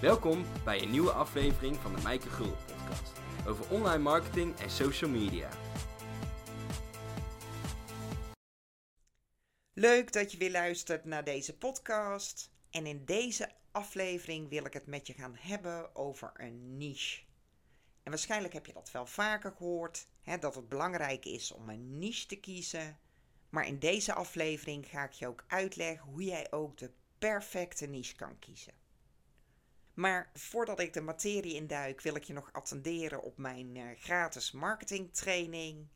Welkom bij een nieuwe aflevering van de Mijke Gul podcast over online marketing en social media. Leuk dat je weer luistert naar deze podcast. En in deze aflevering wil ik het met je gaan hebben over een niche. En waarschijnlijk heb je dat wel vaker gehoord, hè, dat het belangrijk is om een niche te kiezen. Maar in deze aflevering ga ik je ook uitleggen hoe jij ook de perfecte niche kan kiezen. Maar voordat ik de materie induik, wil ik je nog attenderen op mijn uh, gratis marketingtraining.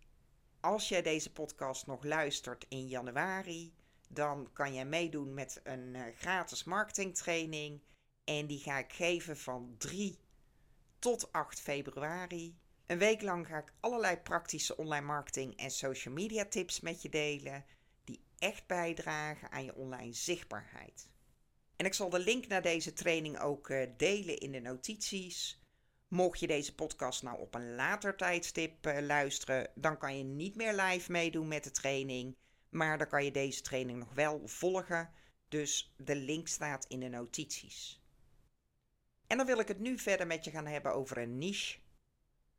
Als jij deze podcast nog luistert in januari, dan kan jij meedoen met een uh, gratis marketingtraining. En die ga ik geven van 3 tot 8 februari. Een week lang ga ik allerlei praktische online marketing en social media tips met je delen. Die echt bijdragen aan je online zichtbaarheid. En ik zal de link naar deze training ook uh, delen in de notities. Mocht je deze podcast nou op een later tijdstip uh, luisteren, dan kan je niet meer live meedoen met de training. Maar dan kan je deze training nog wel volgen. Dus de link staat in de notities. En dan wil ik het nu verder met je gaan hebben over een niche.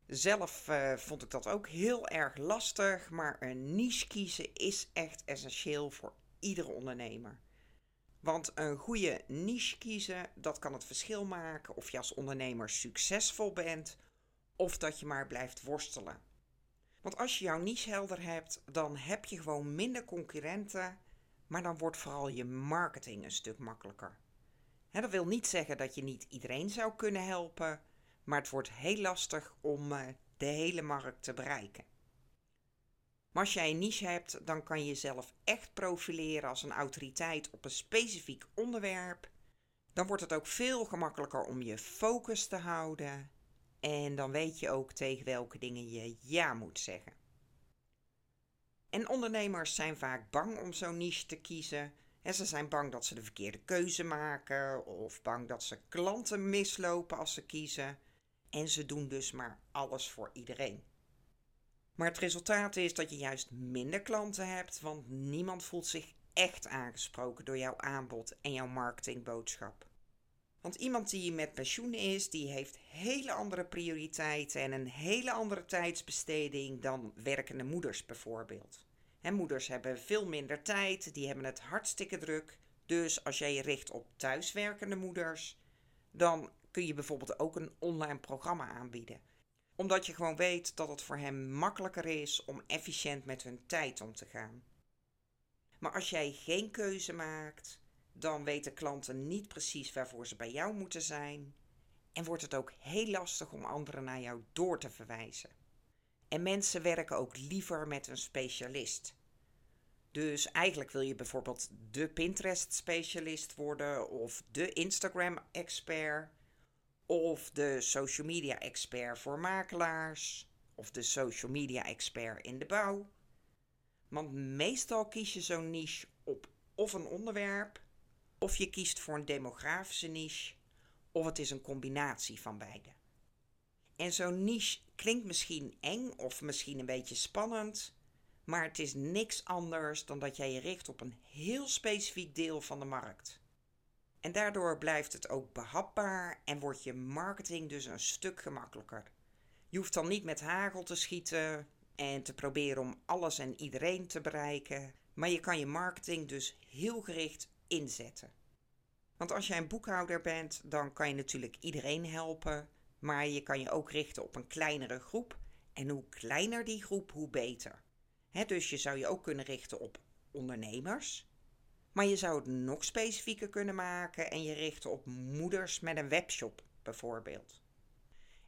Zelf uh, vond ik dat ook heel erg lastig, maar een niche kiezen is echt essentieel voor iedere ondernemer. Want een goede niche kiezen, dat kan het verschil maken of je als ondernemer succesvol bent of dat je maar blijft worstelen. Want als je jouw niche helder hebt, dan heb je gewoon minder concurrenten, maar dan wordt vooral je marketing een stuk makkelijker. dat wil niet zeggen dat je niet iedereen zou kunnen helpen, maar het wordt heel lastig om eh, de hele markt te bereiken. Maar als jij een niche hebt, dan kan je jezelf echt profileren als een autoriteit op een specifiek onderwerp. Dan wordt het ook veel gemakkelijker om je focus te houden. En dan weet je ook tegen welke dingen je ja moet zeggen. En ondernemers zijn vaak bang om zo'n niche te kiezen. En ze zijn bang dat ze de verkeerde keuze maken of bang dat ze klanten mislopen als ze kiezen. En ze doen dus maar alles voor iedereen. Maar het resultaat is dat je juist minder klanten hebt, want niemand voelt zich echt aangesproken door jouw aanbod en jouw marketingboodschap. Want iemand die met pensioen is, die heeft hele andere prioriteiten en een hele andere tijdsbesteding dan werkende moeders bijvoorbeeld. Moeders hebben veel minder tijd, die hebben het hartstikke druk. Dus als jij je richt op thuiswerkende moeders, dan kun je bijvoorbeeld ook een online programma aanbieden omdat je gewoon weet dat het voor hem makkelijker is om efficiënt met hun tijd om te gaan. Maar als jij geen keuze maakt, dan weten klanten niet precies waarvoor ze bij jou moeten zijn. En wordt het ook heel lastig om anderen naar jou door te verwijzen. En mensen werken ook liever met een specialist. Dus eigenlijk wil je bijvoorbeeld de Pinterest-specialist worden of de Instagram-expert of de social media expert voor makelaars, of de social media expert in de bouw. Want meestal kies je zo'n niche op of een onderwerp, of je kiest voor een demografische niche, of het is een combinatie van beide. En zo'n niche klinkt misschien eng of misschien een beetje spannend, maar het is niks anders dan dat jij je richt op een heel specifiek deel van de markt. En daardoor blijft het ook behapbaar en wordt je marketing dus een stuk gemakkelijker. Je hoeft dan niet met hagel te schieten en te proberen om alles en iedereen te bereiken, maar je kan je marketing dus heel gericht inzetten. Want als jij een boekhouder bent, dan kan je natuurlijk iedereen helpen, maar je kan je ook richten op een kleinere groep. En hoe kleiner die groep, hoe beter. dus je zou je ook kunnen richten op ondernemers, maar je zou het nog specifieker kunnen maken en je richten op moeders met een webshop bijvoorbeeld.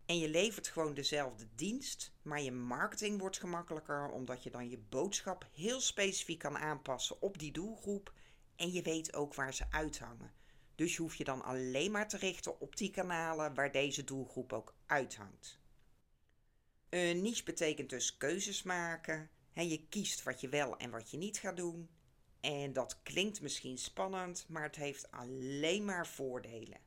En je levert gewoon dezelfde dienst, maar je marketing wordt gemakkelijker omdat je dan je boodschap heel specifiek kan aanpassen op die doelgroep en je weet ook waar ze uithangen. Dus je hoeft je dan alleen maar te richten op die kanalen waar deze doelgroep ook uithangt. Een niche betekent dus keuzes maken. je kiest wat je wel en wat je niet gaat doen. En dat klinkt misschien spannend, maar het heeft alleen maar voordelen.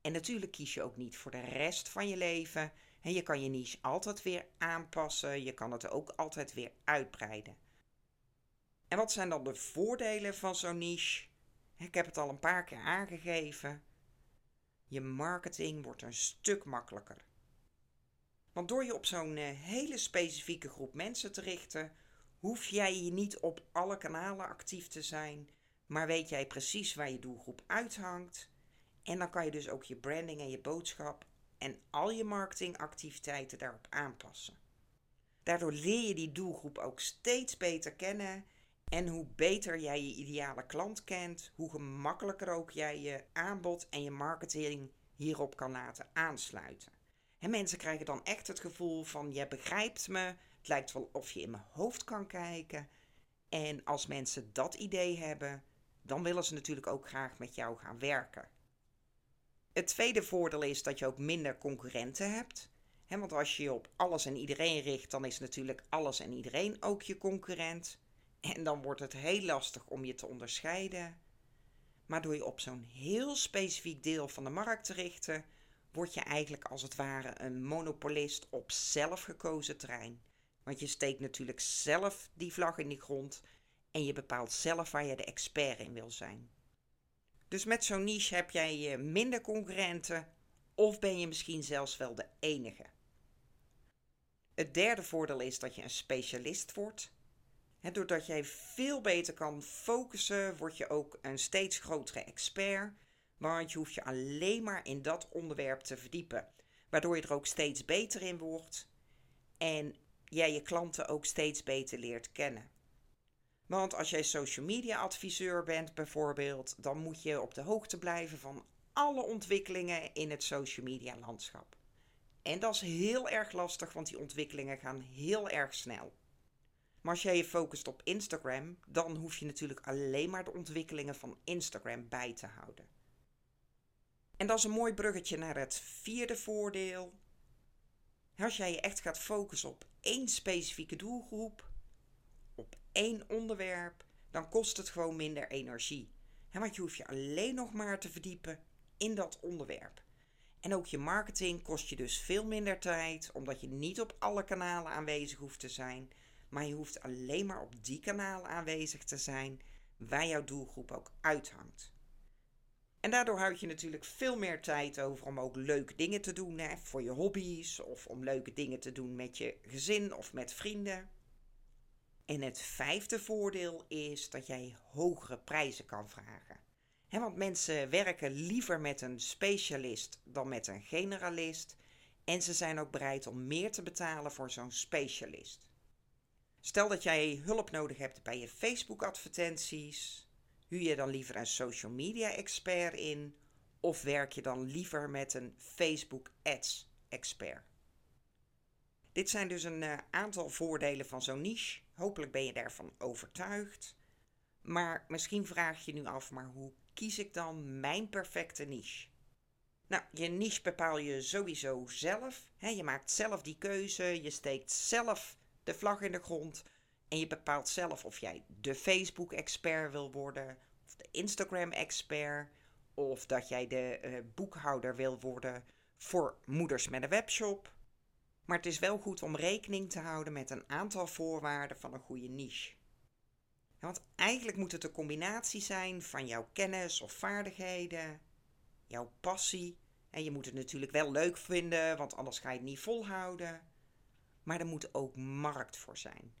En natuurlijk kies je ook niet voor de rest van je leven. En je kan je niche altijd weer aanpassen. Je kan het ook altijd weer uitbreiden. En wat zijn dan de voordelen van zo'n niche? Ik heb het al een paar keer aangegeven. je marketing wordt een stuk makkelijker. Want door je op zo'n eh, hele specifieke groep mensen te richten, hoef jij je niet op alle kanalen actief te zijn, maar weet jij precies waar je doelgroep uithangt. En dan kan je dus ook je branding en je boodschap en al je marketingactiviteiten daarop aanpassen. Daardoor leer je die doelgroep ook steeds beter kennen. En hoe beter jij je ideale klant kent, hoe gemakkelijker ook jij je aanbod en je marketing hierop kan laten aansluiten. En mensen krijgen dan echt het gevoel van je begrijpt me, het lijkt wel of je in mijn hoofd kan kijken. En als mensen dat idee hebben, dan willen ze natuurlijk ook graag met jou gaan werken. Het tweede voordeel is dat je ook minder concurrenten hebt. want als je je op alles en iedereen richt, dan is natuurlijk alles en iedereen ook je concurrent. En dan wordt het heel lastig om je te onderscheiden. Maar door je op zo'n heel specifiek deel van de markt te richten, word je eigenlijk als het ware een monopolist op zelfgekozen terrein. Want je steekt natuurlijk zelf die vlag in die grond en je bepaalt zelf waar je de expert in wil zijn. Dus met zo'n niche heb jij minder concurrenten of ben je misschien zelfs wel de enige. Het derde voordeel is dat je een specialist wordt. doordat jij veel beter kan focussen, word je ook een steeds grotere expert. Want je hoeft je alleen maar in dat onderwerp te verdiepen. Waardoor je er ook steeds beter in wordt. En jij je klanten ook steeds beter leert kennen. Want als jij social media adviseur bent bijvoorbeeld, dan moet je op de hoogte blijven van alle ontwikkelingen in het social media landschap. En dat is heel erg lastig, want die ontwikkelingen gaan heel erg snel. Maar als jij je focust op Instagram, dan hoef je natuurlijk alleen maar de ontwikkelingen van Instagram bij te houden. En dat is een mooi bruggetje naar het vierde voordeel. Als jij je echt gaat focussen op één specifieke doelgroep, op één onderwerp, dan kost het gewoon minder energie. want je hoeft je alleen nog maar te verdiepen in dat onderwerp. En ook je marketing kost je dus veel minder tijd, omdat je niet op alle kanalen aanwezig hoeft te zijn. Maar je hoeft alleen maar op die kanalen aanwezig te zijn waar jouw doelgroep ook uithangt. En daardoor houd je natuurlijk veel meer tijd over om ook leuke dingen te doen hè, voor je hobby's of om leuke dingen te doen met je gezin of met vrienden. En het vijfde voordeel is dat jij hogere prijzen kan vragen. want mensen werken liever met een specialist dan met een generalist. En ze zijn ook bereid om meer te betalen voor zo'n specialist. Stel dat jij hulp nodig hebt bij je Facebook-advertenties. Huur je dan liever een social media expert in? Of werk je dan liever met een Facebook Ads expert? Dit zijn dus een uh, aantal voordelen van zo'n niche. Hopelijk ben je daarvan overtuigd. Maar misschien vraag je nu af, maar hoe kies ik dan mijn perfecte niche? Nou, je niche bepaal je sowieso zelf. je maakt zelf die keuze, je steekt zelf de vlag in de grond en je bepaalt zelf of jij de Facebook-expert wil worden, of de Instagram-expert, of dat jij de uh, boekhouder wil worden voor moeders met een webshop. Maar het is wel goed om rekening te houden met een aantal voorwaarden van een goede niche. Want eigenlijk moet het een combinatie zijn van jouw kennis of vaardigheden, jouw passie. En je moet het natuurlijk wel leuk vinden, want anders ga je het niet volhouden. Maar er moet ook markt voor zijn.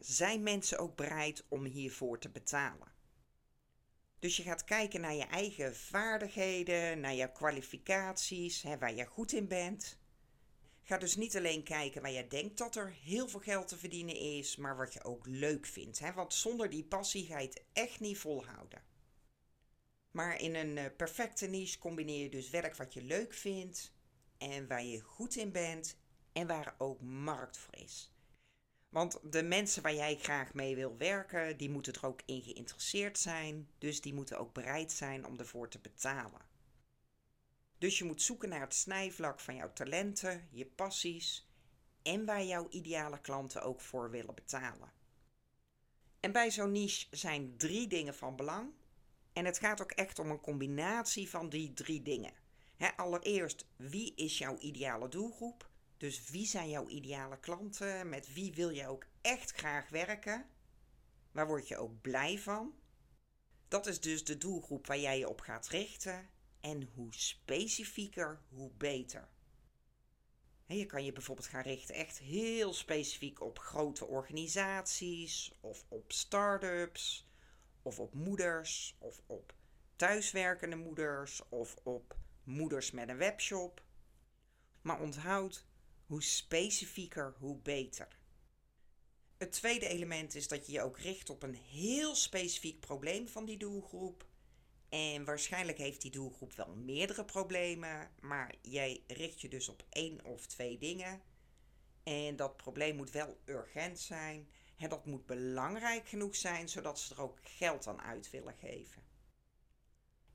Zijn mensen ook bereid om hiervoor te betalen? Dus je gaat kijken naar je eigen vaardigheden, naar jouw kwalificaties, waar je goed in bent. Ga dus niet alleen kijken waar je denkt dat er heel veel geld te verdienen is, maar wat je ook leuk vindt. Hè? Want zonder die passie ga je het echt niet volhouden. Maar in een uh, perfecte niche combineer je dus werk wat je leuk vindt en waar je goed in bent en waar ook markt voor is. Want de mensen waar jij graag mee wil werken, die moeten er ook in geïnteresseerd zijn, dus die moeten ook bereid zijn om ervoor te betalen. Dus je moet zoeken naar het snijvlak van jouw talenten, je passies en waar jouw ideale klanten ook voor willen betalen. En bij zo'n niche zijn drie dingen van belang. En het gaat ook echt om een combinatie van die drie dingen. allereerst, wie is jouw ideale doelgroep? Dus wie zijn jouw ideale klanten? Met wie wil je ook echt graag werken? Waar word je ook blij van? Dat is dus de doelgroep waar jij je op gaat richten. En hoe specifieker, hoe beter. je kan je bijvoorbeeld gaan richten echt heel specifiek op grote organisaties of op start-ups of op moeders of op thuiswerkende moeders of op moeders met een webshop. Maar onthoud, hoe specifieker, hoe beter. Het tweede element is dat je je ook richt op een heel specifiek probleem van die doelgroep. En waarschijnlijk heeft die doelgroep wel meerdere problemen, maar jij richt je dus op één of twee dingen. En dat probleem moet wel urgent zijn. En dat moet belangrijk genoeg zijn, zodat ze er ook geld aan uit willen geven.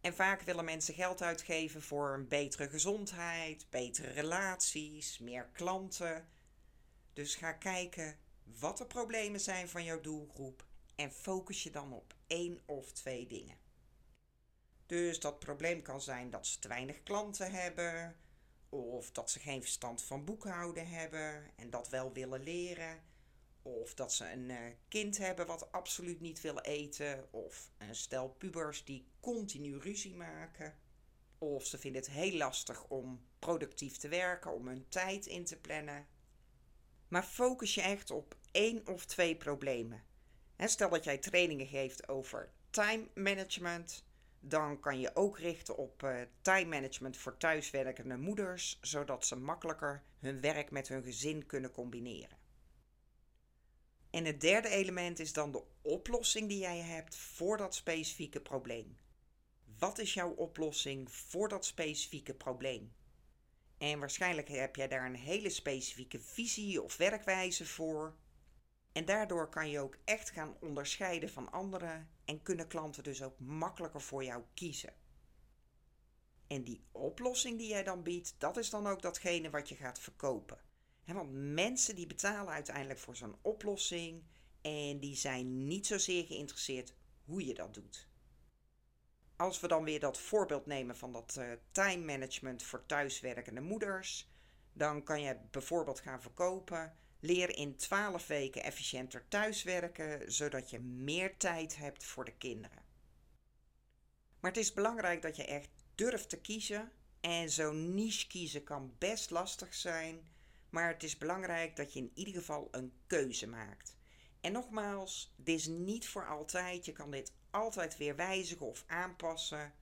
En vaak willen mensen geld uitgeven voor een betere gezondheid, betere relaties, meer klanten. Dus ga kijken wat de problemen zijn van jouw doelgroep en focus je dan op één of twee dingen. Dus dat probleem kan zijn dat ze te weinig klanten hebben, of dat ze geen verstand van boekhouden hebben en dat wel willen leren, of dat ze een eh, kind hebben wat absoluut niet wil eten, of een stel pubers die continu ruzie maken, of ze vinden het heel lastig om productief te werken, om hun tijd in te plannen. Maar focus je echt op één of twee problemen. Stel dat jij trainingen geeft over time management, dan kan je ook richten op uh, time management voor thuiswerkende moeders, zodat ze makkelijker hun werk met hun gezin kunnen combineren. En het derde element is dan de oplossing die jij hebt voor dat specifieke probleem. Wat is jouw oplossing voor dat specifieke probleem? En waarschijnlijk heb jij daar een hele specifieke visie of werkwijze voor. En daardoor kan je ook echt gaan onderscheiden van anderen en kunnen klanten dus ook makkelijker voor jou kiezen. En die oplossing die jij dan biedt, dat is dan ook datgene wat je gaat verkopen. Want mensen die betalen uiteindelijk voor zo'n oplossing en die zijn niet zozeer geïnteresseerd hoe je dat doet. Als we dan weer dat voorbeeld nemen van dat uh, time management voor thuiswerkende moeders, dan kan je bijvoorbeeld gaan verkopen Leer in 12 weken efficiënter thuiswerken, zodat je meer tijd hebt voor de kinderen. Maar het is belangrijk dat je echt durft te kiezen. En zo'n niche kiezen kan best lastig zijn. Maar het is belangrijk dat je in ieder geval een keuze maakt. En nogmaals, dit is niet voor altijd. Je kan dit altijd weer wijzigen of aanpassen.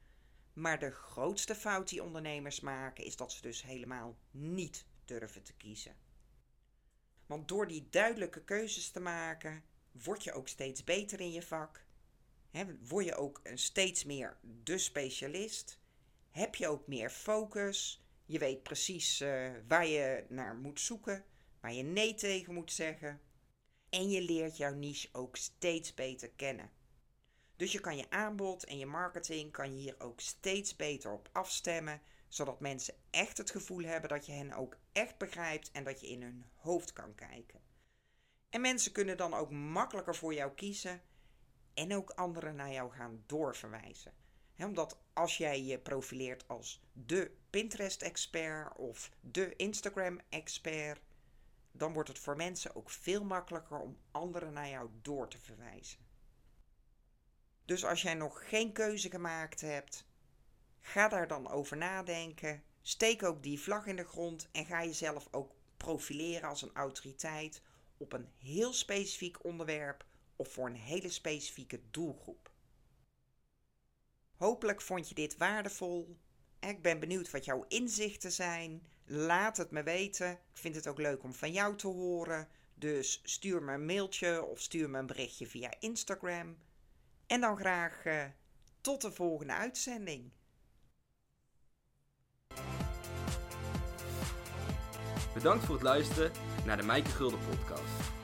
Maar de grootste fout die ondernemers maken is dat ze dus helemaal niet durven te kiezen. Want door die duidelijke keuzes te maken, word je ook steeds beter in je vak. word je ook steeds meer de specialist. Heb je ook meer focus. Je weet precies uh, waar je naar moet zoeken, waar je nee tegen moet zeggen. En je leert jouw niche ook steeds beter kennen. Dus je kan je aanbod en je marketing kan je hier ook steeds beter op afstemmen zodat mensen echt het gevoel hebben dat je hen ook echt begrijpt en dat je in hun hoofd kan kijken. En mensen kunnen dan ook makkelijker voor jou kiezen en ook anderen naar jou gaan doorverwijzen. Omdat als jij je profileert als de Pinterest-expert of de Instagram-expert, dan wordt het voor mensen ook veel makkelijker om anderen naar jou door te verwijzen. Dus als jij nog geen keuze gemaakt hebt, Ga daar dan over nadenken. Steek ook die vlag in de grond en ga jezelf ook profileren als een autoriteit op een heel specifiek onderwerp of voor een hele specifieke doelgroep. Hopelijk vond je dit waardevol. Ik ben benieuwd wat jouw inzichten zijn. Laat het me weten. Ik vind het ook leuk om van jou te horen. Dus stuur me een mailtje of stuur me een berichtje via Instagram. En dan graag uh, tot de volgende uitzending. Bedankt voor het luisteren naar de Mijke Gulden podcast.